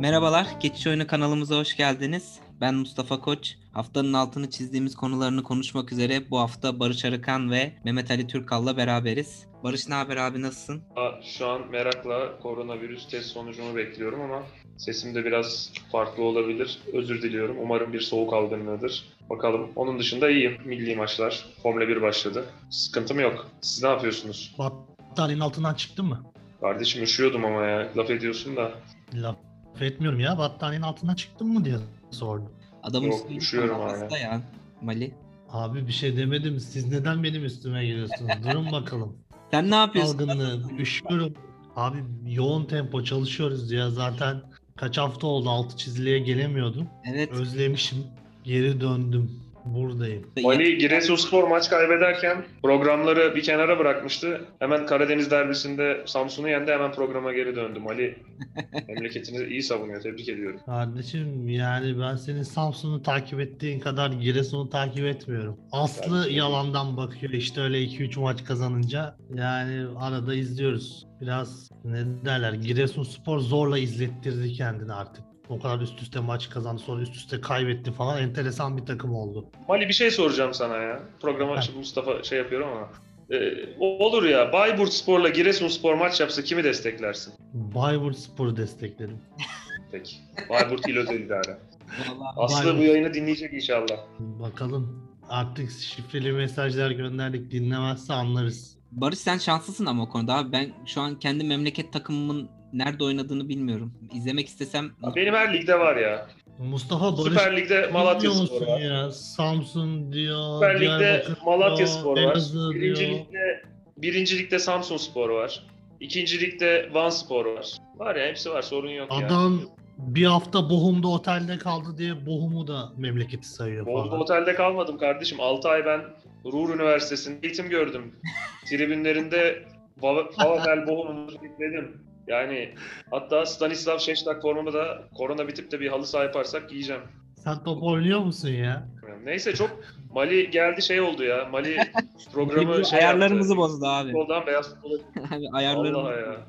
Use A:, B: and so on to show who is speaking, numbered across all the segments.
A: Merhabalar, Geçiş Oyunu kanalımıza hoş geldiniz. Ben Mustafa Koç. Haftanın altını çizdiğimiz konularını konuşmak üzere bu hafta Barış Arıkan ve Mehmet Ali Türkal'la beraberiz. Barış ne haber abi nasılsın?
B: Aa, Şu an merakla koronavirüs test sonucumu bekliyorum ama sesim de biraz farklı olabilir. Özür diliyorum. Umarım bir soğuk algınlığıdır. Bakalım. Onun dışında iyiyim. Milli maçlar. Formula 1 başladı. Sıkıntım yok. Siz ne yapıyorsunuz?
C: Battaniyenin altından çıktın mı?
B: Kardeşim üşüyordum ama ya. Laf ediyorsun da.
C: Laf etmiyorum ya. Battaniyenin altından çıktın mı diye sordum.
A: Adamın
B: Yok,
A: üstüne hasta ya Mali.
C: Abi bir şey demedim. Siz neden benim üstüme geliyorsunuz? Durun bakalım.
A: Sen ne yapıyorsun?
C: Algınlığı, üşüyorum. Abi yoğun tempo çalışıyoruz ya. Zaten kaç hafta oldu altı çiziliğe gelemiyordum.
A: Evet.
C: Özlemişim. Geri döndüm. Buradayım.
B: Mali Giresunspor maç kaybederken programları bir kenara bırakmıştı. Hemen Karadeniz derbisinde Samsun'u yendi. Hemen programa geri döndü. Mali memleketini iyi savunuyor. Tebrik ediyorum.
C: Kardeşim yani ben senin Samsun'u takip ettiğin kadar Giresun'u takip etmiyorum. Aslı
B: Belki.
C: yalandan bakıyor işte öyle 2-3 maç kazanınca. Yani arada izliyoruz. Biraz ne derler Giresunspor zorla izlettirdi kendini artık. O kadar üst üste maç kazandı sonra üst üste kaybetti falan enteresan bir takım oldu.
B: Mali bir şey soracağım sana ya. Programa
C: Ha.
B: şimdi Mustafa şey yapıyorum ama. Ee, olur ya Bayburt Spor'la Giresunspor maç yapsa kimi desteklersin?
C: Bayburt Spor'u desteklerim.
B: Peki. Bayburt İl Özel İdare. Aslı
C: Bayburt.
B: bu yayını dinleyecek inşallah.
C: Bakalım artık şifreli mesajlar gönderdik dinlemezse anlarız.
A: Barış sen şanslısın ama o konuda abi. Ben şu an kendi memleket takımımın nerede oynadığını bilmiyorum. İzlemek istesem
B: Benim her ligde var ya.
C: Mustafa Barış
B: Süper Lig'de Malatya Spor var.
C: ya? Samsun diyor.
B: Süper Lig'de Malatya Spor var.
C: Elazığ
B: Birinci
C: diyor.
B: Lig'de, birinci Lig'de Samsun Spor var. İkinci Lig'de Van Spor var. Var ya hepsi var sorun yok ya.
C: Adam bir hafta Bochum'da otelde kaldı diye Bochum'u da memleketi sayıyor
B: Bolu
C: falan.
B: otelde kalmadım kardeşim. 6 ay ben Ruhr Üniversitesi'nde eğitim gördüm. Tribünlerinde Falatel Bochum'u izledim. Yani hatta Stanislav Şeştak formumu da korona bitip de bir halı saha yaparsak giyeceğim.
C: Sen top oynuyor musun ya?
B: Neyse çok Mali geldi şey oldu ya. Mali programı şey
A: ayarlarımızı
B: yaptı.
A: bozdu abi.
B: Futboldan beyaz futbola
A: Abi ayarlarımızı
B: ya.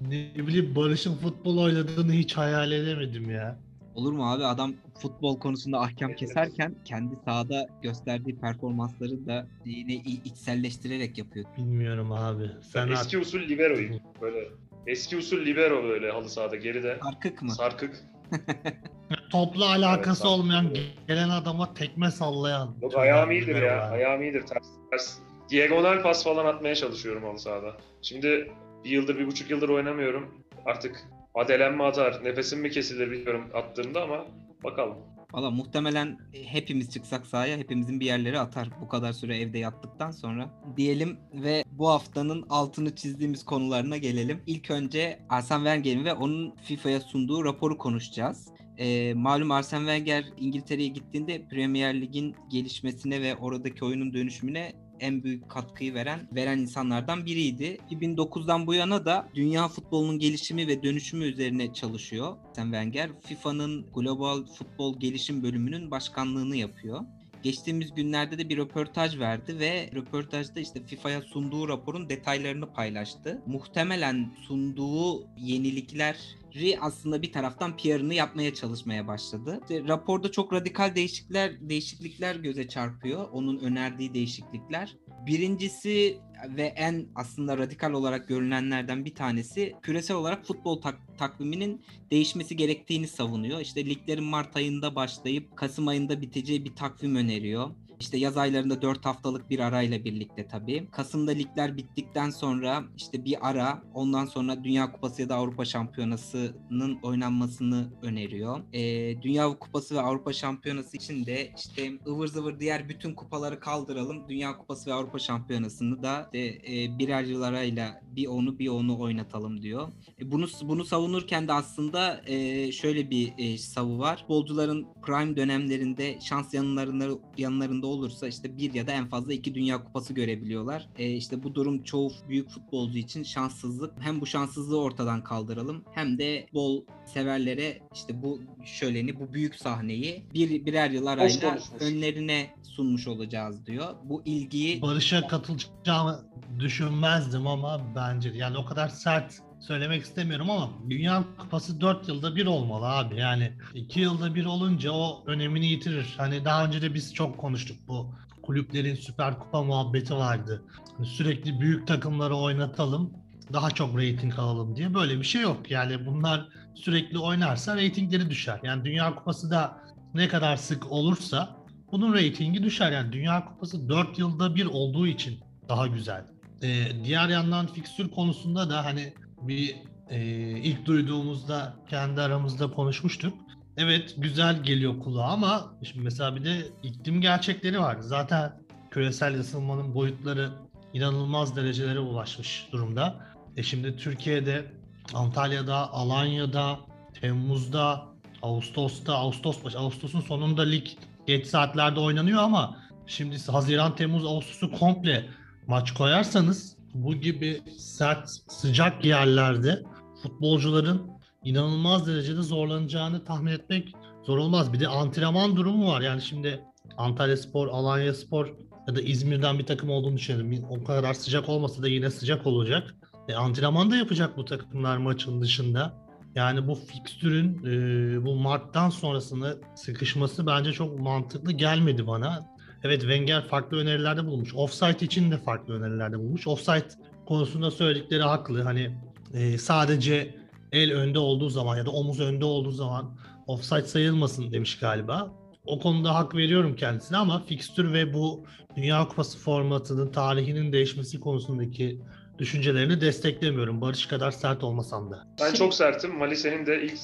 C: Ne bileyim Barış'ın futbol oynadığını hiç hayal edemedim ya.
A: Olur mu abi? Adam futbol konusunda ahkam keserken kendi sahada gösterdiği performansları da yine içselleştirerek yapıyor.
C: Bilmiyorum abi. Sen
B: eski usul liberoyum. Böyle eski usul libero böyle halı sahada geride.
A: Arkık mı?
B: Sarkık.
C: topla alakası
B: Evet,
C: olmayan gelen adama tekme sallayan.
B: Yok ayağım iyidir ya.
C: var.
B: Ayağım iyidir. Ters, ters. Diagonal pas falan atmaya çalışıyorum halı sahada. Şimdi bir yıldır, bir buçuk yıldır oynamıyorum. Artık adelem mi atar, nefesim mi kesilir bilmiyorum attığımda ama bakalım.
A: Valla muhtemelen hepimiz çıksak sahaya hepimizin bir yerleri atar bu kadar süre evde yattıktan sonra. Diyelim ve bu haftanın altını çizdiğimiz konularına gelelim. İlk önce Arsene Wenger'in ve onun FIFA'ya sunduğu raporu konuşacağız. Ee, malum Arsene Wenger İngiltere'ye gittiğinde Premier Lig'in gelişmesine ve oradaki oyunun dönüşümüne en büyük katkıyı veren veren insanlardan biriydi. 2009'dan bu yana da dünya futbolunun gelişimi ve dönüşümü üzerine çalışıyor. Arsene Wenger FIFA'nın Global Futbol Gelişim Bölümünün başkanlığını yapıyor. Geçtiğimiz günlerde de bir röportaj verdi ve röportajda işte FIFA'ya sunduğu raporun detaylarını paylaştı. Muhtemelen sunduğu yenilikleri aslında bir taraftan PR'ını yapmaya çalışmaya başladı. İşte raporda çok radikal değişiklikler değişiklikler göze çarpıyor. Onun önerdiği değişiklikler. Birincisi ve en aslında radikal olarak görünenlerden bir tanesi küresel olarak futbol tak- takviminin değişmesi gerektiğini savunuyor. İşte liglerin Mart ayında başlayıp Kasım ayında biteceği bir takvim öneriyor. İşte yaz aylarında 4 haftalık bir arayla birlikte tabii. Kasım'da ligler bittikten sonra işte bir ara ondan sonra Dünya Kupası ya da Avrupa Şampiyonası'nın oynanmasını öneriyor. Ee, Dünya Kupası ve Avrupa Şampiyonası için de işte ıvır zıvır diğer bütün kupaları kaldıralım. Dünya Kupası ve Avrupa Şampiyonası'nı da de, e, birer yıl arayla bir onu bir onu oynatalım diyor. E, bunu bunu savunurken de aslında e, şöyle bir e, savu var. Futbolcuların prime dönemlerinde şans yanlarında yanlarında olursa işte bir ya da en fazla iki Dünya Kupası görebiliyorlar. E, işte bu durum çoğu büyük futbolcu için şanssızlık. Hem bu şanssızlığı ortadan kaldıralım hem de bol severlere işte bu şöleni, bu büyük sahneyi bir birer yıl arayla önlerine sunmuş olacağız diyor. Bu ilgiyi
C: Barış'a katılacağımı düşünmezdim ama bence yani o kadar sert söylemek istemiyorum ama Dünya Kupası 4 yılda bir olmalı abi. Yani 2 yılda bir olunca o önemini yitirir. Hani daha önce de biz çok konuştuk bu kulüplerin Süper Kupa muhabbeti vardı. Hani sürekli büyük takımları oynatalım daha çok reyting alalım diye böyle bir şey yok. Yani bunlar sürekli oynarsa reytingleri düşer. Yani Dünya Kupası da ne kadar sık olursa bunun reytingi düşer. Yani Dünya Kupası 4 yılda bir olduğu için daha güzel. Ee, diğer yandan fikstür konusunda da hani bir e, ilk duyduğumuzda kendi aramızda konuşmuştuk. Evet güzel geliyor kulağa ama şimdi mesela bir de iklim gerçekleri var. Zaten küresel ısınmanın boyutları inanılmaz derecelere ulaşmış durumda. E şimdi Türkiye'de, Antalya'da, Alanya'da, Temmuz'da, Ağustos'ta, Ağustos başı, Ağustos'un sonunda lig geç saatlerde oynanıyor ama şimdi Haziran, Temmuz, Ağustos'u komple maç koyarsanız bu gibi sert, sıcak yerlerde futbolcuların inanılmaz derecede zorlanacağını tahmin etmek zor olmaz. Bir de antrenman durumu var. Yani şimdi Antalya Spor, Alanya Spor ya da İzmir'den bir takım olduğunu düşünelim. O kadar sıcak olmasa da yine sıcak olacak. E, antrenman da yapacak bu takımlar maçın dışında. Yani bu fikstürün e, bu Mart'tan sonrasını sıkışması bence çok mantıklı gelmedi bana. Evet Wenger farklı önerilerde bulunmuş. Offside için de farklı önerilerde bulmuş. Offside konusunda söyledikleri haklı. Hani e, sadece el önde olduğu zaman ya da omuz önde olduğu zaman offside sayılmasın demiş galiba. O konuda hak veriyorum kendisine ama fikstür ve bu Dünya Kupası formatının tarihinin değişmesi konusundaki düşüncelerini desteklemiyorum. Barış kadar sert olmasam da.
B: Ben çok sertim. Mali senin de ilk,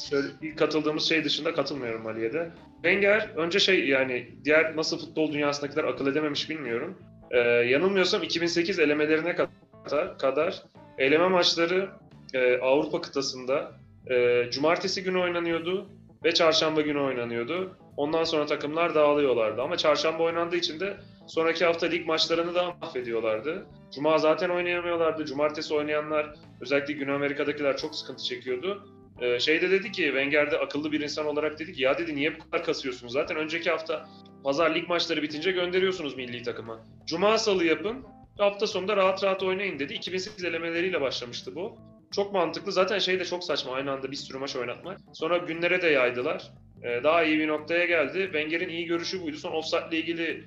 B: ilk katıldığımız şey dışında katılmıyorum Mali'ye de. Wenger önce şey yani diğer nasıl futbol dünyasındakiler akıl edememiş bilmiyorum. Ee, yanılmıyorsam 2008 elemelerine kadar, kadar eleme maçları e, Avrupa kıtasında e, cumartesi günü oynanıyordu ve çarşamba günü oynanıyordu. Ondan sonra takımlar dağılıyorlardı ama çarşamba oynandığı için de sonraki hafta lig maçlarını da mahvediyorlardı. Cuma zaten oynayamıyorlardı. Cumartesi oynayanlar özellikle Güney Amerika'dakiler çok sıkıntı çekiyordu. Ee, şey de dedi ki Wenger de akıllı bir insan olarak dedi ki ya dedi niye bu kadar kasıyorsunuz? Zaten önceki hafta pazar lig maçları bitince gönderiyorsunuz milli takıma. Cuma salı yapın. Hafta sonunda rahat rahat oynayın dedi. 2008 elemeleriyle başlamıştı bu. Çok mantıklı. Zaten şey de çok saçma aynı anda bir sürü maç oynatmak. Sonra günlere de yaydılar. Ee, daha iyi bir noktaya geldi. Wenger'in iyi görüşü buydu. Son offside ile ilgili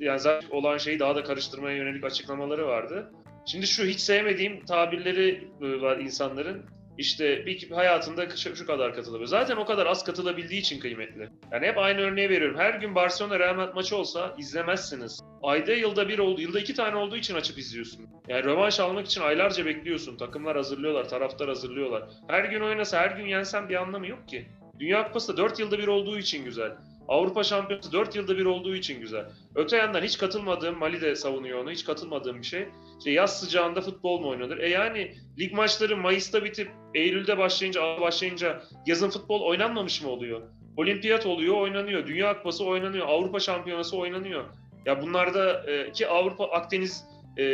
B: yani zaten olan şeyi daha da karıştırmaya yönelik açıklamaları vardı. Şimdi şu hiç sevmediğim tabirleri e, var insanların. İşte bir hayatında şu, kadar katılabiliyor. Zaten o kadar az katılabildiği için kıymetli. Yani hep aynı örneği veriyorum. Her gün Barcelona Real Madrid maçı olsa izlemezsiniz. Ayda yılda bir oldu, yılda iki tane olduğu için açıp izliyorsun. Yani rövanş almak için aylarca bekliyorsun. Takımlar hazırlıyorlar, taraftar hazırlıyorlar. Her gün oynasa, her gün yensen bir anlamı yok ki. Dünya Kupası da 4 yılda bir olduğu için güzel. Avrupa Şampiyonası 4 yılda bir olduğu için güzel. Öte yandan hiç katılmadığım, Mali de savunuyor onu, hiç katılmadığım bir şey. İşte yaz sıcağında futbol mu oynanır? E yani lig maçları Mayıs'ta bitip Eylül'de başlayınca, başlayınca yazın futbol oynanmamış mı oluyor? Olimpiyat oluyor, oynanıyor. Dünya Kupası oynanıyor. Avrupa Şampiyonası oynanıyor. Ya bunlarda e, ki Avrupa, Akdeniz e,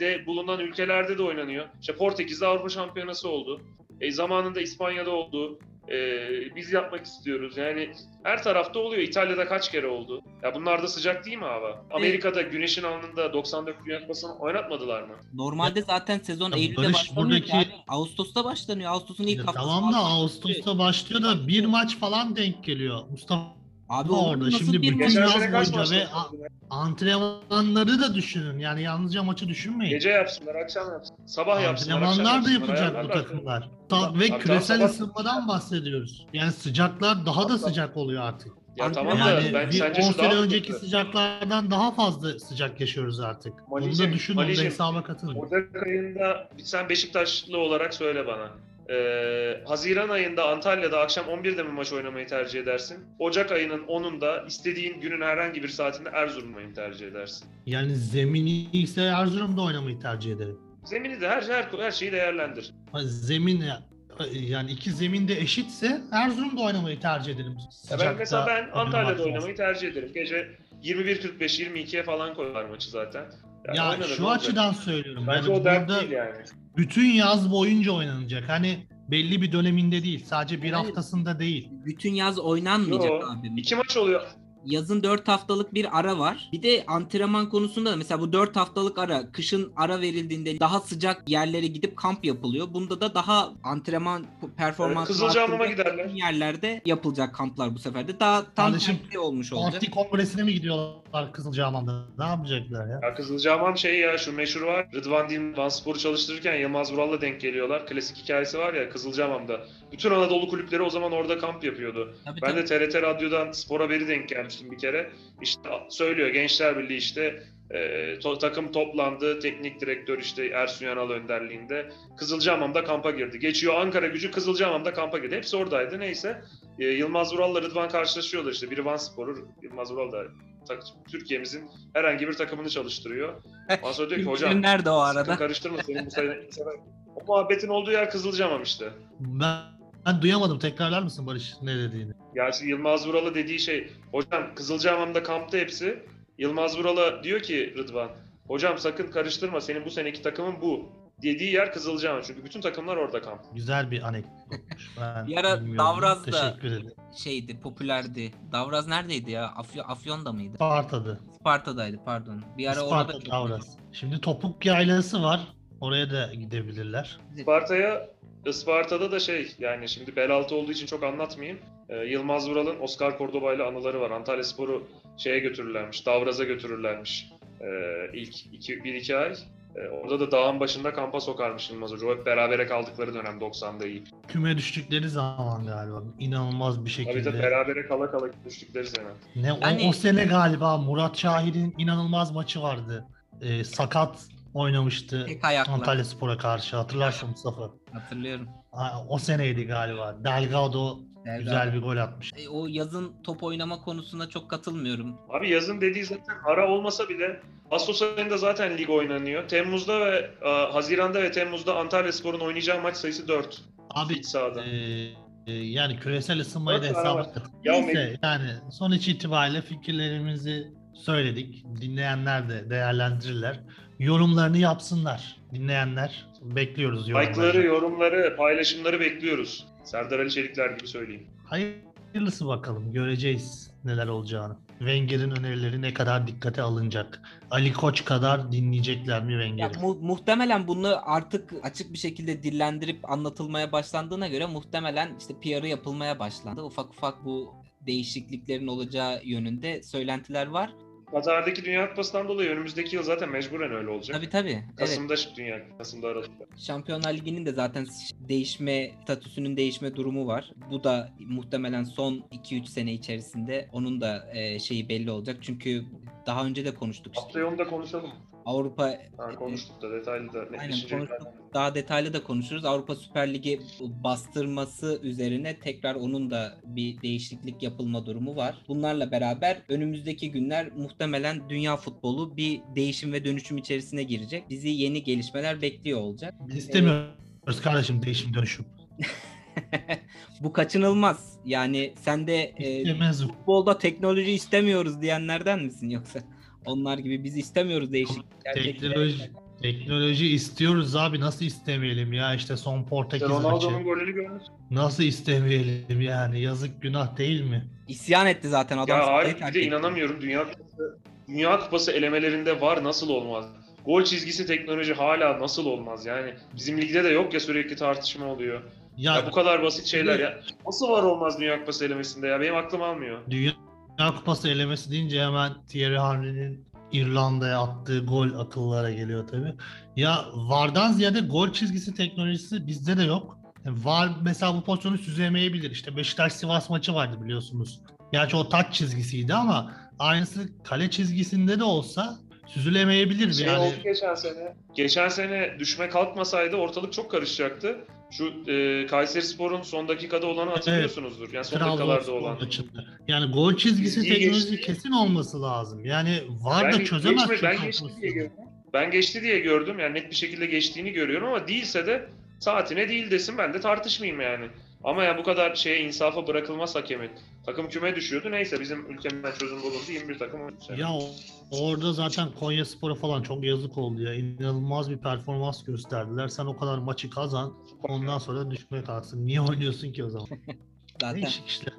B: de bulunan ülkelerde de oynanıyor. İşte Portekiz'de Avrupa Şampiyonası oldu. E, zamanında İspanya'da oldu. Ee, biz yapmak istiyoruz. Yani her tarafta oluyor. İtalya'da kaç kere oldu? Ya bunlar da sıcak değil mi abi? Amerika'da güneşin alnında 94 Dünya Kupası'nı oynatmadılar mı?
A: Normalde zaten sezon
C: Ya
A: Eylül'de
C: Barış,
A: başlamıyor ki
C: buradaki-
A: abi. Ağustos'ta başlanıyor. Ağustos'un ilk
C: Ya
A: haftası.
C: tamam da. Ağustos'ta başlıyor da bir maç falan denk geliyor. Mustafa
A: Abi
C: orada. Şimdi bütün yaz boyunca ve antrenmanları da düşünün. Yani yalnızca maçı düşünmeyin.
B: Gece yapsınlar, akşam yapsınlar. Sabah yapsınlar, akşam
C: Antrenmanlar da yapacak bu takımlar. Ta- ve
B: tamam,
C: küresel
B: sabah-
C: ısınmadan bahsediyoruz. Yani sıcaklar daha da sıcak oluyor artık.
B: Ya tamam da
C: Yani
B: ben
C: bir
B: sence
C: 10
B: şu daha
C: sene önceki
B: kötü.
C: sıcaklardan daha fazla sıcak yaşıyoruz artık. Onu
B: Malicim,
C: da düşün, onu da
B: Malicim,
C: hesaba katın.
B: Ocak ayında sen Beşiktaşlı olarak söyle bana. Ee, Haziran ayında Antalya'da akşam 11'de mi maç oynamayı tercih edersin? Ocak ayının 10'unda istediğin günün herhangi bir saatinde Erzurum'u mu tercih edersin?
C: Yani zemini ise Erzurum'da oynamayı tercih ederim.
B: Zemini de her, her, her şeyi değerlendir.
C: Ha, Zemin yani iki zemin de eşitse Erzurum'da oynamayı tercih ederim.
B: Ya ben mesela ben
C: Sıcakta
B: Antalya'da oynamayı tercih ederim. Gece 21.45-22'ye falan koyar maçı zaten. Yani
C: Ya şu açıdan söylüyorum.
B: Bence
C: yani
B: o dert
C: burada
B: değil yani.
C: Bütün yaz boyunca oynanacak. Hani belli bir döneminde değil. Sadece bir
A: Yani-
C: haftasında değil.
A: bütün yaz oynanmayacak
B: Yo,
A: abi.
B: İki maç oluyor.
A: Yazın 4 haftalık bir ara var. Bir de antrenman konusunda da mesela bu 4 haftalık ara kışın ara verildiğinde daha sıcak yerlere gidip kamp yapılıyor. Bunda da daha antrenman performansı
B: Evet, Kızılcahamam'a giderler.
A: yerlerde yapılacak kamplar bu sefer de. Daha tam
C: Kardeşim,
A: tersi olmuş olacak.
C: Parti kongresine mi gidiyorlar Kızılcahamam'da? Ne yapacaklar ya?
B: Ya Kızılcahamam şey ya şu meşhur var. Rıdvan Dilmen Van Spor'u çalıştırırken Yılmaz Vural'la denk geliyorlar. Klasik hikayesi var ya Kızılcahamam'da. Bütün Anadolu kulüpleri o zaman orada kamp yapıyordu.
A: Tabii,
B: Ben
A: tabii.
B: de TRT Radyo'dan spor haberi denk gelmiştim bir kere. İşte söylüyor Gençler Birliği işte e, to- takım toplandı. Teknik direktör işte Ersun Yanal önderliğinde. Kızılcahamam'da kampa girdi. Geçiyor Ankara gücü Kızılcahamam'da kampa girdi. Hepsi oradaydı. Neyse. E, Yılmaz Vural'la Rıdvan karşılaşıyorlar işte. Biri Van Spor'u, Yılmaz Vural da Türkiye'mizin herhangi bir takımını çalıştırıyor. Ondan sonra diyor ki hocam
A: nerede o arada?
B: karıştırma senin bu sene- O muhabbetin olduğu yer Kızılcahamam işte.
C: Ben, ben duyamadım. Tekrarlar mısın Barış ne dediğini?
B: Ya Yılmaz Vural'a dediği şey, hocam Kızılcahamam'da kampta hepsi. Yılmaz Vural'a diyor ki Rıdvan, hocam sakın karıştırma senin bu seneki takımın bu. Dediği yer Kızılcahamam çünkü bütün takımlar orada kamp.
C: Güzel bir anekdotmuş. Ben
A: Bir ara. Davraz da-. Şeydi, popülerdi. Davraz neredeydi ya? Afyon, Afyon'da mıydı?
C: Sparta'dı.
A: Sparta'daydı pardon. Bir ara orada
C: Sparta
A: çok
C: Davraz. Şimdi topuk yaylası var. Oraya da gidebilirler.
B: Isparta'ya Isparta'da da şey yani şimdi bel altı olduğu için çok anlatmayayım. Ee, Yılmaz Vural'ın Oscar Cordoba ile anıları var. Antalya Spor'u şeye götürürlermiş, Davraz'a götürürlermiş ee, ilk 1-2 ay. Ee, orada da dağın başında kampa sokarmış Yılmaz Hoca. O hep berabere kaldıkları dönem 90'da iyi.
C: Küme düştükleri zaman galiba. İnanılmaz bir şekilde.
B: tabii berabere kala kala düştükleri sene.
C: Ne o-
A: Yani-
C: o, sene galiba Murat Şahir'in inanılmaz maçı vardı. Ee, sakat oynamıştı
A: tek ayakla.
C: Antalya Spor'a karşı. Hatırlarsın Mustafa.
A: Hatırlıyorum.
C: Ha, O seneydi galiba. Delgado
A: Delgado.
C: güzel bir gol atmış.
A: E, O yazın top oynama konusunda çok katılmıyorum.
B: Abi yazın dediği zaten ara olmasa bile Ağustos ayında zaten lig oynanıyor. Temmuz'da ve e, Haziran'da ve Temmuz'da Antalya Spor'un oynayacağı maç sayısı 4
C: Abi
B: iç sahada.
C: e, e, yani küresel ısınmayı da hesaba Neyse yani sonuç itibariyle fikirlerimizi söyledik. Dinleyenler de değerlendirirler. Yorumlarını yapsınlar. Dinleyenler bekliyoruz yorumlarını.
B: Like'ları, yorumları, paylaşımları bekliyoruz. Serdar Ali Çelikler gibi söyleyeyim.
C: Hayırlısı bakalım. Göreceğiz neler olacağını. Wenger'in önerileri ne kadar dikkate alınacak? Ali Koç kadar dinleyecekler mi Wenger'i?
A: mu- muhtemelen bunu artık açık bir şekilde dillendirip anlatılmaya başlandığına göre muhtemelen işte PR'ı yapılmaya başlandı. Ufak ufak bu değişikliklerin olacağı yönünde söylentiler var.
B: Katar'daki Dünya Kupası'ndan dolayı önümüzdeki yıl zaten mecburen öyle olacak.
A: Tabii tabii. Evet.
B: Kasım'da Dünya Kasım'da Aralık'ta.
A: Şampiyonlar Ligi'nin de zaten değişme, statüsünün değişme durumu var. Bu da muhtemelen son 2-3 sene içerisinde onun da e, şeyi belli olacak. Çünkü daha önce de konuştuk işte.
B: Haftaya onu da konuşalım.
A: Avrupa
B: Ha, konuştuk da detaylı da
A: Aynen
B: netleşecek.
A: konuştuk. Daha detaylı da konuşuruz. Avrupa Süper Ligi bastırması üzerine tekrar onun da bir değişiklik yapılma durumu var. Bunlarla beraber önümüzdeki günler muhtemelen dünya futbolu bir değişim ve dönüşüm içerisine girecek. Bizi yeni gelişmeler bekliyor olacak.
C: Biz istemiyoruz kardeşim değişim dönüşüm.
A: Bu kaçınılmaz. Yani sen de e, futbolda teknoloji istemiyoruz diyenlerden misin yoksa? Onlar gibi biz istemiyoruz değişiklik.
C: Teknoloji, teknoloji istiyoruz abi nasıl istemeyelim ya işte son Portekiz maçı.
B: Ronaldo'nun golünü görmüş.
C: Nasıl istemeyelim yani yazık günah değil mi?
A: İsyan etti zaten adam.
B: Ya hayır bir de inanamıyorum. Dünya Kupası, Dünya Kupası elemelerinde var nasıl olmaz? Gol çizgisi teknoloji hala nasıl olmaz? Yani bizim ligde de yok ya sürekli tartışma oluyor.
C: Ya,
B: Ya bu kadar basit şeyler ya. Nasıl var olmaz Dünya Kupası elemesinde ya? Benim aklım almıyor.
C: Dünya Kupası elemesi deyince hemen Thierry Henry'nin İrlanda'ya attığı gol akıllara geliyor tabii. Ya VAR'dan ziyade gol çizgisi teknolojisi bizde de yok. Yani VAR mesela bu pozisyonu süzemeyebilir. İşte Beşiktaş Sivas maçı vardı biliyorsunuz. Gerçi o taç çizgisiydi ama aynısı kale çizgisinde de olsa süzülemeyebilir.
B: Şey
C: yani
B: oldu geçen sene. Geçen sene düşme kalkmasaydı ortalık çok karışacaktı. Şu e, Kayseri Spor'un son dakikada olanı hatırlıyorsunuzdur. Yani son dakikalarda olan.
C: Maçında. Yani gol çizgisi teknolojisi
B: geçti.
C: kesin olması lazım. Yani VAR da
B: Ben,
C: çözemez.
B: geçme- ben geçti diye gördüm. Ben geçti diye gördüm. Yani net bir şekilde geçtiğini görüyorum ama değilse de saatine değil desin ben de tartışmayayım yani. Ama ya bu kadar şeye insafa bırakılmaz hakemin. Takım küme düşüyordu. Neyse bizim ülkemizden çözüm bulundu. 21 takım oynadı.
C: Ya o- orada zaten Konya Spor'a falan çok yazık oldu ya. İnanılmaz bir performans gösterdiler. Sen o kadar maçı kazan. Ondan sonra düşmeye kalksın. Niye oynuyorsun ki o zaman?
A: Zaten
C: Değişik işler.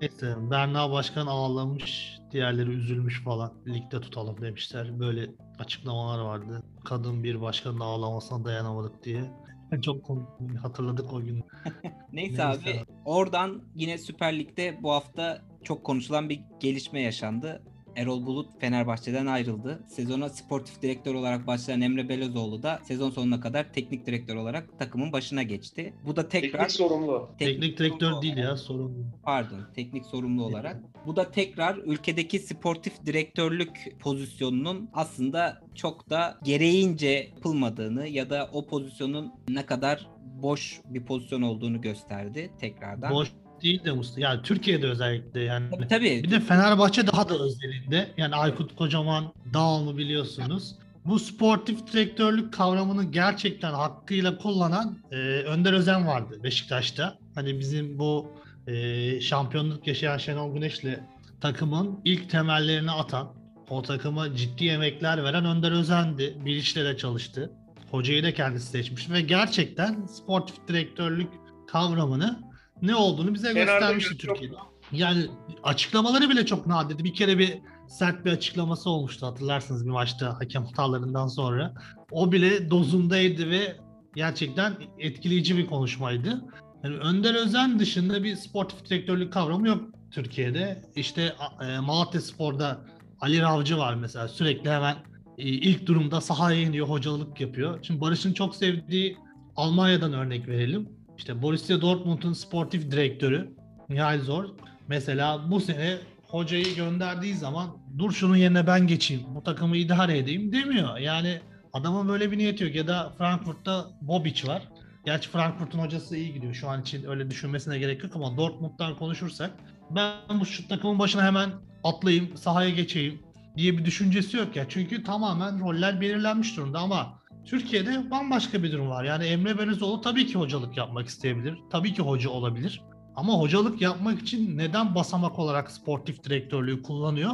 C: Neyse Berna Başkan ağlamış, diğerleri üzülmüş falan. Ligde tutalım demişler. Böyle açıklamalar vardı. Kadın bir başkanın ağlamasına dayanamadık diye. Çok komik hatırladık o gün.
A: Neyse,
C: Neyse
A: abi
C: abi.
A: oradan yine Süper Lig'de bu hafta çok konuşulan bir gelişme yaşandı. Erol Bulut Fenerbahçe'den ayrıldı. Sezona sportif direktör olarak başlayan Emre Belözoğlu da sezon sonuna kadar teknik direktör olarak takımın başına geçti. Bu da tekrar
B: Teknik sorumlu.
C: Teknik direktör değil ya sorun.
A: pardon teknik sorumlu olarak. Bu da tekrar ülkedeki sportif direktörlük pozisyonunun aslında çok da gereğince yapılmadığını ya da o pozisyonun ne kadar boş bir pozisyon olduğunu gösterdi tekrardan.
C: Boş değil de Mustafa. Yani Türkiye'de özellikle yani.
A: Tabii, tabii.
C: Bir de Fenerbahçe daha da özelinde. Yani Aykut Kocaman Dağıl'ı biliyorsunuz. Bu sportif direktörlük kavramını gerçekten hakkıyla kullanan e, Önder Özen vardı Beşiktaş'ta. Hani bizim bu e, şampiyonluk yaşayan Şenol Güneş'le takımın ilk temellerini atan, o takıma ciddi emekler veren Önder Özen'di. Bilic'le de çalıştı. Hocayı da kendisi seçmişti ve gerçekten sportif direktörlük kavramını ne olduğunu bize
B: Kenarda
C: göstermişti
B: yok.
C: Türkiye'de. Yani açıklamaları bile çok nadirdi. Bir kere bir sert bir açıklaması olmuştu hatırlarsınız bir maçta hakem hatalarından sonra. O bile dozundaydı ve gerçekten etkileyici bir konuşmaydı. Yani Önder Özen dışında bir sportif direktörlük kavramı yok Türkiye'de. İşte e, Malatya Spor'da Ali Ravcı var mesela sürekli hemen e, ilk durumda sahaya iniyor, hocalık yapıyor. Şimdi Barış'ın çok sevdiği Almanya'dan örnek verelim. İşte Borussia Dortmund'un sportif direktörü Mihail Zor mesela bu sene hocayı gönderdiği zaman dur şunun yerine ben geçeyim, bu takımı idare edeyim demiyor. Yani adamın böyle bir niyeti yok. Ya da Frankfurt'ta Bobic var. Gerçi Frankfurt'un hocası iyi gidiyor. Şu an için öyle düşünmesine gerek yok ama Dortmund'dan konuşursak ben bu şu takımın başına hemen atlayayım, sahaya geçeyim diye bir düşüncesi yok ya. Çünkü tamamen roller belirlenmiş durumda ama Türkiye'de bambaşka bir durum var. Yani Emre Belözoğlu tabii ki hocalık yapmak isteyebilir. Tabii ki hoca olabilir. Ama hocalık yapmak için neden basamak olarak sportif direktörlüğü kullanıyor?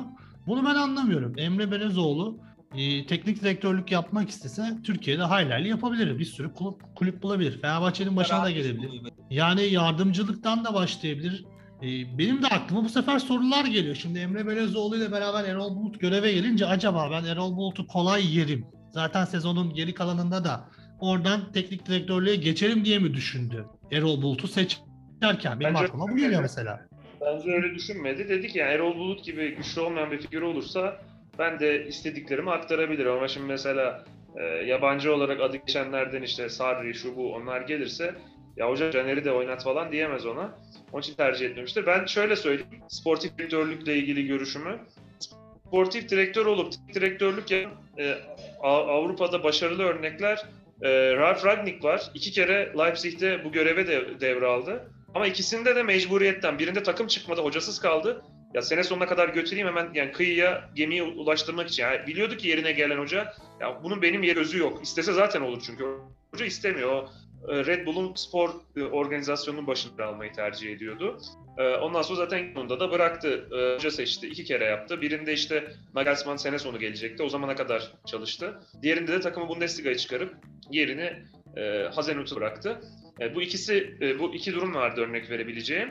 C: Bunu ben anlamıyorum. Emre Belözoğlu e, teknik direktörlük yapmak istese Türkiye'de hayli yapabilir. Bir sürü kulüp, kulüp bulabilir. Fenerbahçe'nin başına da gelebilir. Yani yardımcılıktan da başlayabilir. E, benim de aklıma bu sefer sorular geliyor. Şimdi Emre Belözoğlu ile beraber Erol Bulut göreve gelince acaba ben Erol Bulut'u kolay yerim. Zaten sezonun geri kalanında da oradan teknik direktörlüğe geçerim diye mi düşündü? Erol Bulut'u seçerken benim
B: Bence
C: aklıma bu geliyor mesela.
B: Bence öyle düşünmedi. Dedi ki yani Erol Bulut gibi güçlü olmayan bir figür olursa ben de istediklerimi aktarabilirim. Ama şimdi mesela e, yabancı olarak adı geçenlerden işte Sarri, şu bu onlar gelirse ya hoca Caner'i de oynat falan diyemez ona. Onun için tercih etmemiştir. Ben şöyle söyleyeyim. Sportif direktörlükle ilgili görüşümü. Sportif direktör olup direktörlük yapan e, Avrupa'da başarılı örnekler e, Ralf Ragnick var. İki kere Leipzig'te bu göreve de devraldı. Ama ikisinde de mecburiyetten. Birinde takım çıkmadı, hocasız kaldı. Ya sene sonuna kadar götüreyim hemen yani kıyıya gemiyi ulaştırmak için. Yani biliyordu ki yerine gelen hoca ya bunun benim yer özü yok. İstese zaten olur çünkü. Hoca istemiyor. E, Red Bull'un spor e, organizasyonunun başında almayı tercih ediyordu. E, Ondan sonra zaten yanında da bıraktı. Hoca seçti. iki kere yaptı. Birinde işte Nagelsmann sene sonu gelecekti. O zamana kadar çalıştı. Diğerinde de takımı Bundesliga'ya çıkarıp yerini Hazenhut'u bıraktı. Bu ikisi, bu iki durum vardı örnek verebileceğim.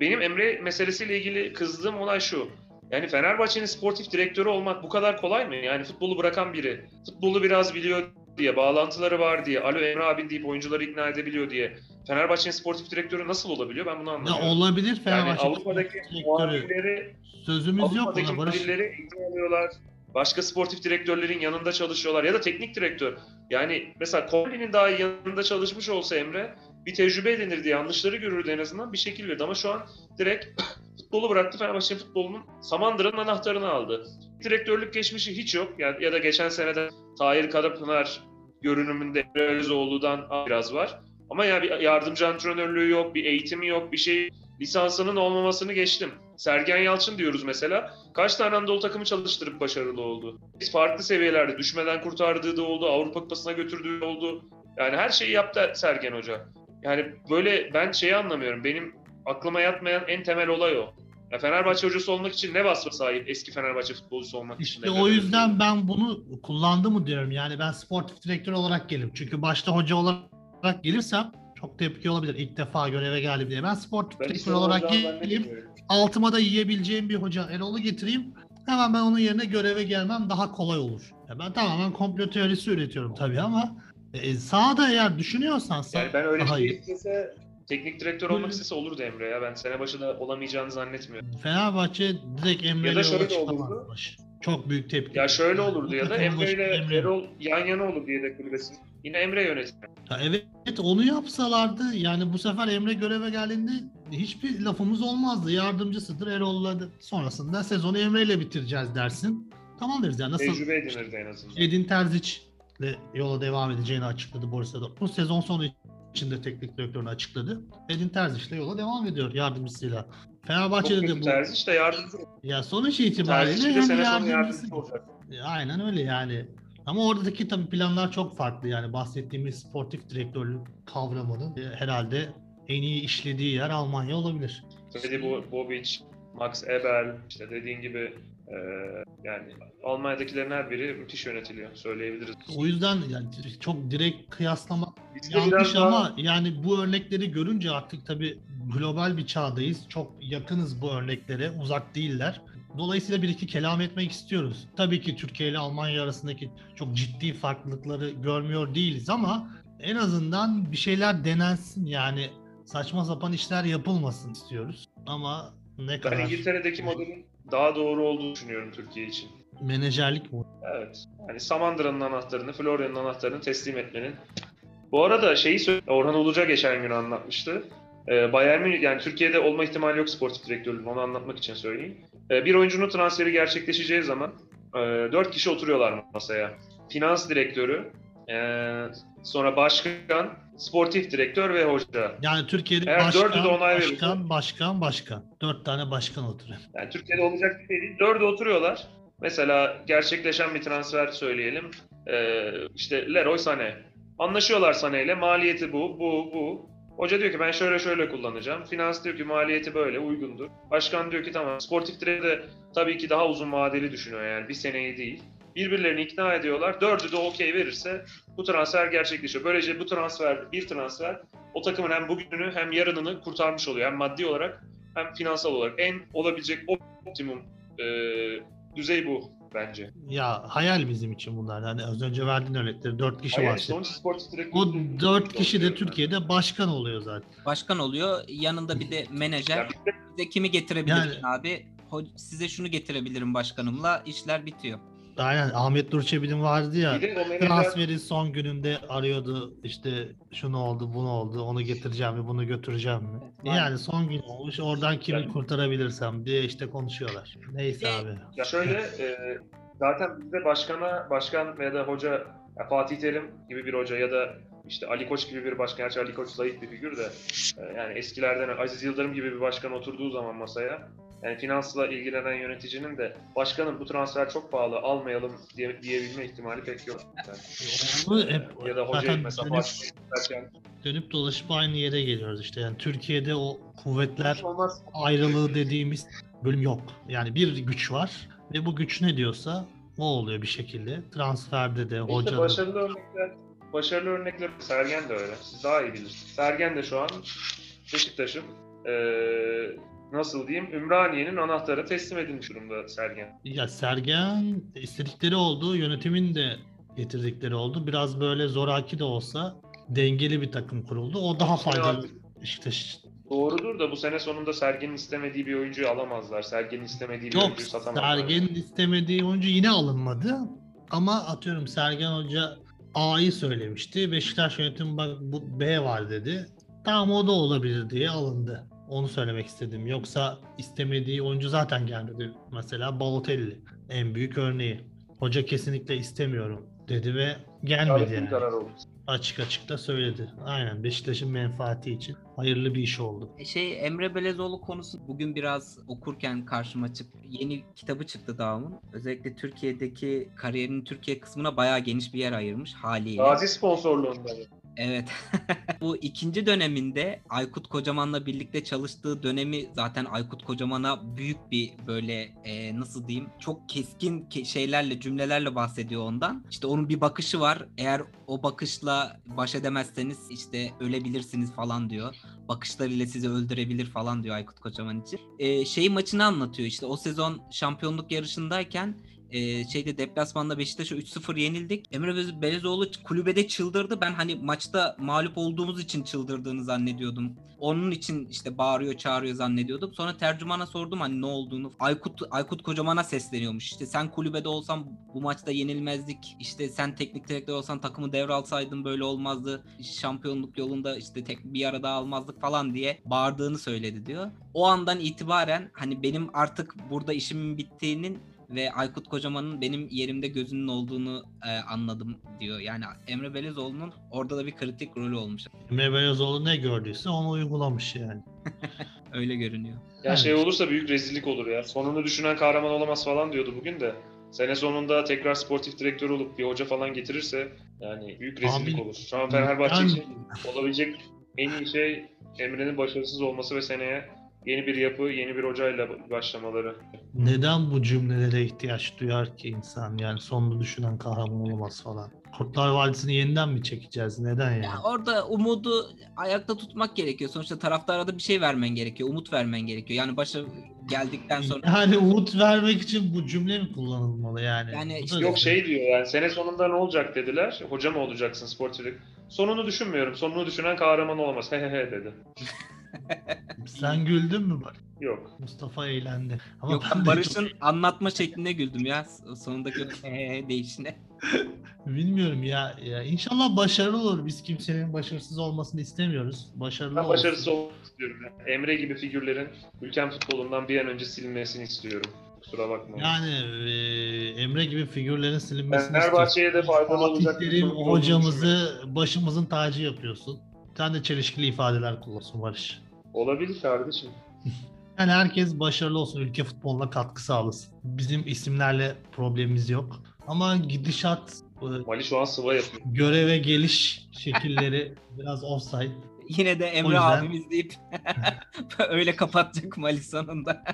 B: Benim Emre meselesiyle ilgili kızdığım olay şu. Yani Fenerbahçe'nin sportif direktörü olmak bu kadar kolay mı? Yani futbolu bırakan biri, futbolu biraz biliyor diye, bağlantıları var diye, alo Emre abin deyip oyuncuları ikna edebiliyor diye. Fenerbahçe'nin sportif direktörü nasıl olabiliyor? Ben bunu
C: Ya
B: anlamıyorum.
C: olabilir
B: yani
C: Fenerbahçe
B: Avrupa'daki
C: direktörü.
B: muhabirleri
C: Sözümüz yok
B: Avrupa'daki
C: ona Barış.
B: eğitim alıyorlar. Başka sportif direktörlerin yanında çalışıyorlar ya da teknik direktör. Yani mesela Colby'nin daha yanında çalışmış olsa Emre bir tecrübe edinirdi, yanlışları görürdü en azından bir şekil verirdi. Ama şu an direkt futbolu bıraktı. Fenerbahçe futbolunun Samandıra'nın anahtarını aldı. Direktörlük geçmişi hiç yok. Ya, ya da geçen senede Tahir Karapınar görünümünde Emre Özoğlu'dan biraz var. Ama ya bir yardımcı antrenörlüğü yok, bir eğitimi yok, bir şey lisansının olmamasını geçtim. Sergen Yalçın diyoruz mesela. Kaç tane Anadolu takımı çalıştırıp başarılı oldu. Biz farklı seviyelerde düşmeden kurtardığı da oldu, Avrupa Kupası'na götürdüğü oldu. Yani her şeyi yaptı Sergen Hoca. Yani böyle ben şeyi anlamıyorum. Benim aklıma yatmayan en temel olay o. Ya Fenerbahçe hocası olmak için ne vasfa sahip eski Fenerbahçe futbolcusu olmak için?
C: İşte o yüzden ben bunu kullandı mı diyorum. Yani ben sportif direktör olarak gelirim. Çünkü başta hoca olarak gelirsem çok tepki olabilir. İlk defa göreve geldim diye. Ben sportif direktör olarak geleyim. Altıma da yiyebileceğim bir hoca Erol'u getireyim. Hemen ben onun yerine göreve gelmem daha kolay olur. Ya ben tamamen komplo teorisi üretiyorum tabii ama e, sahada eğer düşünüyorsan sağ-
B: Yani ben öyle
C: daha
B: şey istese teknik direktör olmak istese olurdu Emre ya. Ben sene başında olamayacağını zannetmiyorum.
C: Fenerbahçe direkt Emre'yle
B: şöyle
C: yola çıkamazmış. Çok büyük tepki.
B: Ya şöyle olurdu ya da Emre ile
C: Emre.
B: Erol yan yana olur diye de kulübesi. Yine Emre yönetiyor.
C: Ya evet onu yapsalardı yani bu sefer Emre göreve geldiğinde hiçbir lafımız olmazdı. Yardımcısıdır Erol'la da- sonrasında sezonu Emre ile bitireceğiz dersin. Tamam deriz yani nasıl
B: Tecrübe edinirdi en azından.
C: Edin Terzic ile yola devam edeceğini açıkladı Borussia Dortmund. Sezon sonu içinde teknik direktörünü açıkladı. Edin Terzic ile yola devam ediyor yardımcısıyla. Fenerbahçe'de de bu
B: tercih işte yardımcı.
C: ya sonuç itibariyle
B: Terzic de
C: hem
B: sene sonu
C: yardımcısı
B: yardımcı olacak.
C: Aynen öyle yani. Ama oradaki tabii planlar çok farklı. Yani bahsettiğimiz sportif direktörlük kavramının e, herhalde en iyi işlediği yer Almanya olabilir.
B: Bo- Bobic, Max Eberl, işte dediğin gibi e, yani Almanya'dakilerin her biri müthiş yönetiliyor söyleyebiliriz.
C: O yüzden yani çok direkt kıyaslamak
B: Bizde
C: yanlış
B: biraz daha-
C: ama yani bu örnekleri görünce artık tabii global bir çağdayız. Çok yakınız bu örneklere, uzak değiller. Dolayısıyla bir iki kelam etmek istiyoruz. Tabii ki Türkiye ile Almanya arasındaki çok ciddi farklılıkları görmüyor değiliz ama en azından bir şeyler denensin yani saçma sapan işler yapılmasın istiyoruz. Ama ne
B: ben
C: kadar
B: İngiltere'deki modelin daha doğru olduğunu düşünüyorum Türkiye için.
C: menajerlik bu.
B: Evet. Yani Samandıra'nın anahtarını, Florya'nın anahtarını teslim etmenin. Bu arada şeyi söyle, Orhan Uluca geçen gün anlatmıştı. Ee, Bayern Münih, yani Türkiye'de olma ihtimali yok sportif direktörlüğün, onu anlatmak için söyleyeyim. Ee, bir oyuncunun transferi gerçekleşeceği zaman e, dört kişi oturuyorlar masaya. Finans direktörü, e, sonra başkan, sportif direktör ve hoca.
C: Yani Türkiye'de
B: Eğer dördü de
C: başkan,
B: onay verirse-
C: başkan, başkan, başkan. Dört tane başkan oturuyor.
B: Yani Türkiye'de olacak bir şey değil. Dördü oturuyorlar. Mesela gerçekleşen bir transfer söyleyelim. Ee, işte Leroy Sané. Anlaşıyorlar Sané ile. Maliyeti bu, bu, bu. Hoca diyor ki ben şöyle şöyle kullanacağım. Finans diyor ki maliyeti böyle uygundur. Başkan diyor ki tamam. Sportif direktör de tabii ki daha uzun vadeli düşünüyor yani bir seneyi değil. Birbirlerini ikna ediyorlar. Dördü de okey verirse bu transfer gerçekleşiyor. Böylece bu transfer, bir transfer o takımın hem bugününü hem yarınını kurtarmış oluyor. Hem maddi olarak hem finansal olarak. En olabilecek optimum e, düzey bu bence.
C: Ya hayal bizim için bunlar. Yani az önce verdiğin örnekleri dört kişi
B: Hayır,
C: var.
B: sonuç sportif.
C: O dört kişi de Türkiye'de başkan oluyor zaten.
A: Başkan oluyor. Yanında bir de menajer.
B: Ya bir de
A: kimi getirebilirsin
C: Yani-
A: abi? Size şunu getirebilirim başkanımla. işler bitiyor.
C: Aynen Ahmet Durçebi'nin vardı ya.
B: menajer
C: Transferi son gününde arıyordu işte şunu oldu bunu oldu onu getireceğim mi bunu götüreceğim mi? Yani son gün olmuş oradan kimi
B: Yani-
C: kurtarabilirsem diye işte konuşuyorlar. Neyse abi.
B: ya şöyle e, zaten bizde başkana başkan veya da hoca ya Fatih Terim gibi bir hoca ya da işte Ali Koç gibi bir başkan. Gerçi Ali Koç zayıf bir figür de e, yani eskilerden Aziz Yıldırım gibi bir başkan oturduğu zaman masaya yani finansla ilgilenen yöneticinin de başkanım bu transfer çok pahalı almayalım diye, diyebilme ihtimali pek yok. Yani,
C: Onu hep
B: ya da hoca mesela
C: dönüp, dönüp dolaşıp aynı yere geliyoruz işte. Yani Türkiye'de o kuvvetler
B: olmaz.
C: ayrılığı dediğimiz bölüm yok. Yani bir güç var ve bu güç ne diyorsa o oluyor bir şekilde. Transferde de
B: İşte
C: hocanın
B: başarılı örnekler, başarılı örnekler Sergen de öyle. Siz daha iyi bilirsiniz. Sergen de şu an Beşiktaş'ın eee, nasıl diyeyim Ümraniye'nin anahtarı teslim edilmiş durumda Sergen.
C: Ya Sergen istedikleri oldu, yönetimin de getirdikleri oldu. Biraz böyle zoraki de olsa dengeli bir takım kuruldu. O daha faydalı. İşte
B: Doğrudur da bu sene sonunda Sergen'in istemediği bir oyuncuyu alamazlar. Sergen'in istemediği bir
C: yok
B: oyuncuyu satamazlar.
C: Sergen'in istemediği oyuncu yine alınmadı. Ama atıyorum Sergen Hoca A'yı söylemişti. Beşiktaş yönetimi bak bu B var dedi. Tamam o da olabilir diye alındı. Onu söylemek istedim. Yoksa istemediği oyuncu zaten gelmedi. Mesela Balotelli en büyük örneği. Hoca kesinlikle istemiyorum dedi ve gelmedi yani. Açık açık da söyledi. Aynen Beşiktaş'ın menfaati için hayırlı bir iş oldu.
A: E Şey Emre Belezoğlu konusu bugün biraz okurken karşıma çıktı. Yeni kitabı çıktı Dağım'ın. Özellikle Türkiye'deki kariyerinin Türkiye kısmına bayağı geniş bir yer ayırmış haliyle.
B: Gazi sponsorluğunda.
A: Evet. Bu ikinci döneminde Aykut Kocaman'la birlikte çalıştığı dönemi zaten Aykut Kocaman'a büyük bir böyle e, nasıl diyeyim çok keskin ke- şeylerle cümlelerle bahsediyor ondan. İşte onun bir bakışı var. Eğer o bakışla baş edemezseniz işte ölebilirsiniz falan diyor. Bakışlarıyla sizi öldürebilir falan diyor Aykut Kocaman için. E, şey maçını anlatıyor işte o sezon şampiyonluk yarışındayken e, şeyde deplasmanda Beşiktaş'a 3-0 yenildik. Emre Belezoğlu kulübede çıldırdı. Ben hani maçta mağlup olduğumuz için çıldırdığını zannediyordum. Onun için işte bağırıyor çağırıyor zannediyordum. Sonra tercümana sordum hani ne olduğunu. Aykut Aykut Kocaman'a sesleniyormuş. İşte sen kulübede olsan bu maçta yenilmezdik. İşte sen teknik direktör olsan takımı devralsaydın böyle olmazdı. Şampiyonluk yolunda işte tek bir arada almazdık falan diye bağırdığını söyledi diyor. O andan itibaren hani benim artık burada işimin bittiğinin ve Aykut Kocaman'ın benim yerimde gözünün olduğunu e, anladım diyor. Yani Emre Belezoğlu'nun orada da bir kritik rolü olmuş.
C: Emre Belözoğlu ne gördüyse onu uygulamış yani.
A: Öyle görünüyor.
B: Ya
C: Evet.
B: şey olursa büyük rezillik olur ya. Sonunu düşünen kahraman olamaz falan diyordu bugün de. Sene sonunda tekrar sportif direktör olup bir hoca falan getirirse yani büyük rezillik
C: Abi,
B: olur. Şu an Fenerbahçe
C: ben-
B: için olabilecek en iyi şey Emre'nin başarısız olması ve seneye yeni bir yapı, yeni bir hocayla başlamaları.
C: Neden bu cümlelere ihtiyaç duyar ki insan? Yani sonunu düşünen kahraman olamaz falan. Kurtlar Vadisi'ni yeniden mi çekeceğiz? Neden yani?
A: Ya orada umudu ayakta tutmak gerekiyor. Sonuçta taraftara da bir şey vermen gerekiyor. Umut vermen gerekiyor. Yani başa geldikten sonra
C: Yani umut vermek için bu cümle mi kullanılmalı yani?
A: Yani işte
B: Yok şey diyor yani sene sonunda ne olacak dediler. Hoca mı olacaksın sportif direktör? Sonunu düşünmüyorum. Sonunu düşünen kahraman olamaz. He he he dedi.
C: Sen güldün mü bak?
B: Yok.
C: Mustafa eğlendi. Ama
A: yok
C: ben
A: Barış'ın anlatma şekline güldüm ya. Sonundaki he değişine.
C: çok- bilmiyorum ya, ya. İnşallah başarılı olur. Biz kimsenin başarısız olmasını istemiyoruz. Başarılı
B: Ben
C: olsun.
B: başarısız olmak istiyorum. ya. Emre gibi figürlerin ülkem futbolundan bir an önce silinmesini istiyorum. Kusura bakmayın.
C: Yani e, Emre gibi figürlerin silinmesini
B: Fenerbahçe'ye de faydalı olacak
C: Fatih Terim hocamızı başımızın tacı yapıyorsun. Sen de çelişkili ifadeler kullanıyorsun Barış.
B: Olabilir kardeşim.
C: Yani herkes başarılı olsun, ülke futboluna katkı sağlasın. Bizim isimlerle problemimiz yok. Ama gidişat, e,
B: Mali şu an sıva yapıyor.
C: göreve geliş şekilleri biraz offside.
A: Yine de Emre
C: yüzden-
A: abimiz deyip öyle kapatacak Mali sonunda.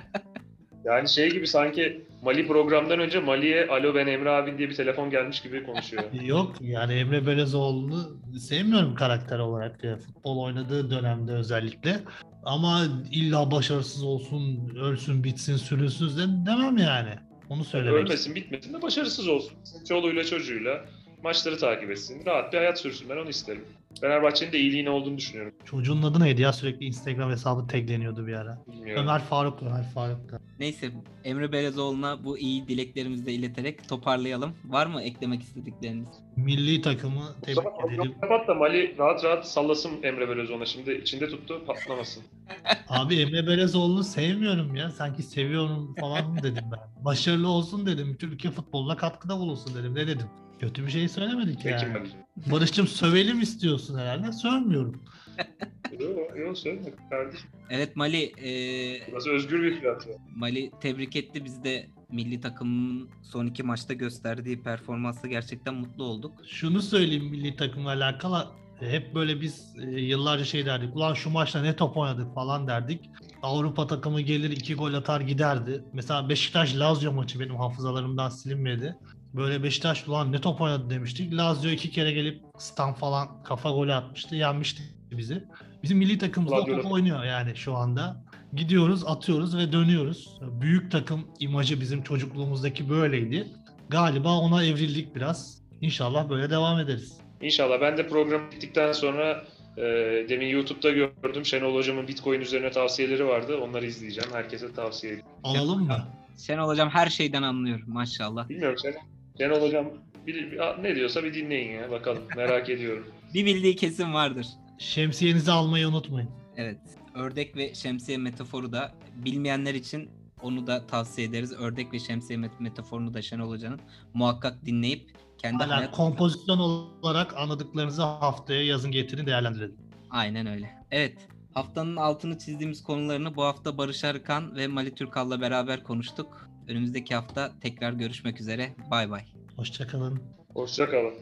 B: Yani şey gibi sanki Mali programdan önce Mali'ye alo ben Emre abin diye bir telefon gelmiş gibi konuşuyor.
C: Yok yani Emre Belezoğlu'nu sevmiyorum karakter olarak e, futbol oynadığı dönemde özellikle. Ama illa başarısız olsun, ölsün, bitsin, sürünsün de demem yani. Onu söylemek
B: Ölmesin bitmesin de başarısız olsun. Çoluğuyla çocuğuyla maçları takip etsin. Rahat bir hayat sürsün ben onu isterim. Fenerbahçe'nin de iyiliğine olduğunu düşünüyorum.
C: Çocuğun adı neydi ya? Sürekli Instagram hesabı tagleniyordu bir ara.
B: Bilmiyorum.
C: Ömer Faruk, Ömer Faruk.
A: Neyse Emre Belezoğlu'na bu iyi dileklerimizi de ileterek toparlayalım. Var mı eklemek istedikleriniz?
C: Milli takımı tebrik
B: Mustafa
C: edelim.
B: kapat da Mali rahat rahat sallasın Emre Belözoğlu'na. Şimdi içinde tuttu patlamasın.
C: Abi Emre Belezoğlu'nu sevmiyorum ya. Sanki seviyorum falan mı dedim ben. Başarılı olsun dedim. Türkiye futboluna katkıda bulunsun dedim. Ne dedim? Kötü bir şey söylemedik
B: Peki
C: yani. Barış'cığım sövelim istiyorsun herhalde. Sövmüyorum.
B: Yok yok söyleme kardeşim.
A: Evet Mali, e,
B: Burası özgür bir platform.
A: Mali tebrik etti. Biz de milli takımın son iki maçta gösterdiği performansla gerçekten mutlu olduk.
C: Şunu söyleyeyim milli takımla alakalı. Hep böyle biz e, yıllarca şey derdik. Ulan şu maçta ne top oynadık falan derdik. Avrupa takımı gelir iki gol atar giderdi. Mesela Beşiktaş Lazio maçı benim hafızalarımdan silinmedi. Böyle Beşiktaş ulan ne top oynadı demiştik. Lazio iki kere gelip Stan falan kafa golü atmıştı. Yenmişti bizi. Bizim milli takımımız da top oynuyor yani şu anda. Gidiyoruz, atıyoruz ve dönüyoruz. Büyük takım imajı bizim çocukluğumuzdaki böyleydi. Galiba ona evrildik biraz. İnşallah böyle devam ederiz.
B: İnşallah ben de program bittikten sonra e, demin YouTube'da gördüm Şenol Hocam'ın Bitcoin üzerine tavsiyeleri vardı. Onları izleyeceğim. Herkese tavsiye ediyorum.
C: Alalım mı?
A: Şenol Hocam her şeyden anlıyor maşallah.
B: Bilmiyorum Şenol, Şenol Hocam bir, bir- ne diyorsa bir dinleyin ya bakalım. Merak ediyorum.
A: Bir bildiği kesin vardır.
C: Şemsiyenizi almayı unutmayın.
A: Evet. Ördek ve şemsiye metaforu da bilmeyenler için onu da tavsiye ederiz. Ördek ve şemsiye met- metaforunu da Şenol Hoca'nın muhakkak dinleyip kendi
C: Hala
A: hayat...
C: kompozisyon olarak anladıklarınızı haftaya yazın getirin değerlendirelim.
A: Aynen öyle. Evet. Haftanın altını çizdiğimiz konularını bu hafta Barış Arıkan ve Mali Türkal'la beraber konuştuk. Önümüzdeki hafta tekrar görüşmek üzere. Bay bay.
C: Hoşçakalın.
B: Hoşçakalın.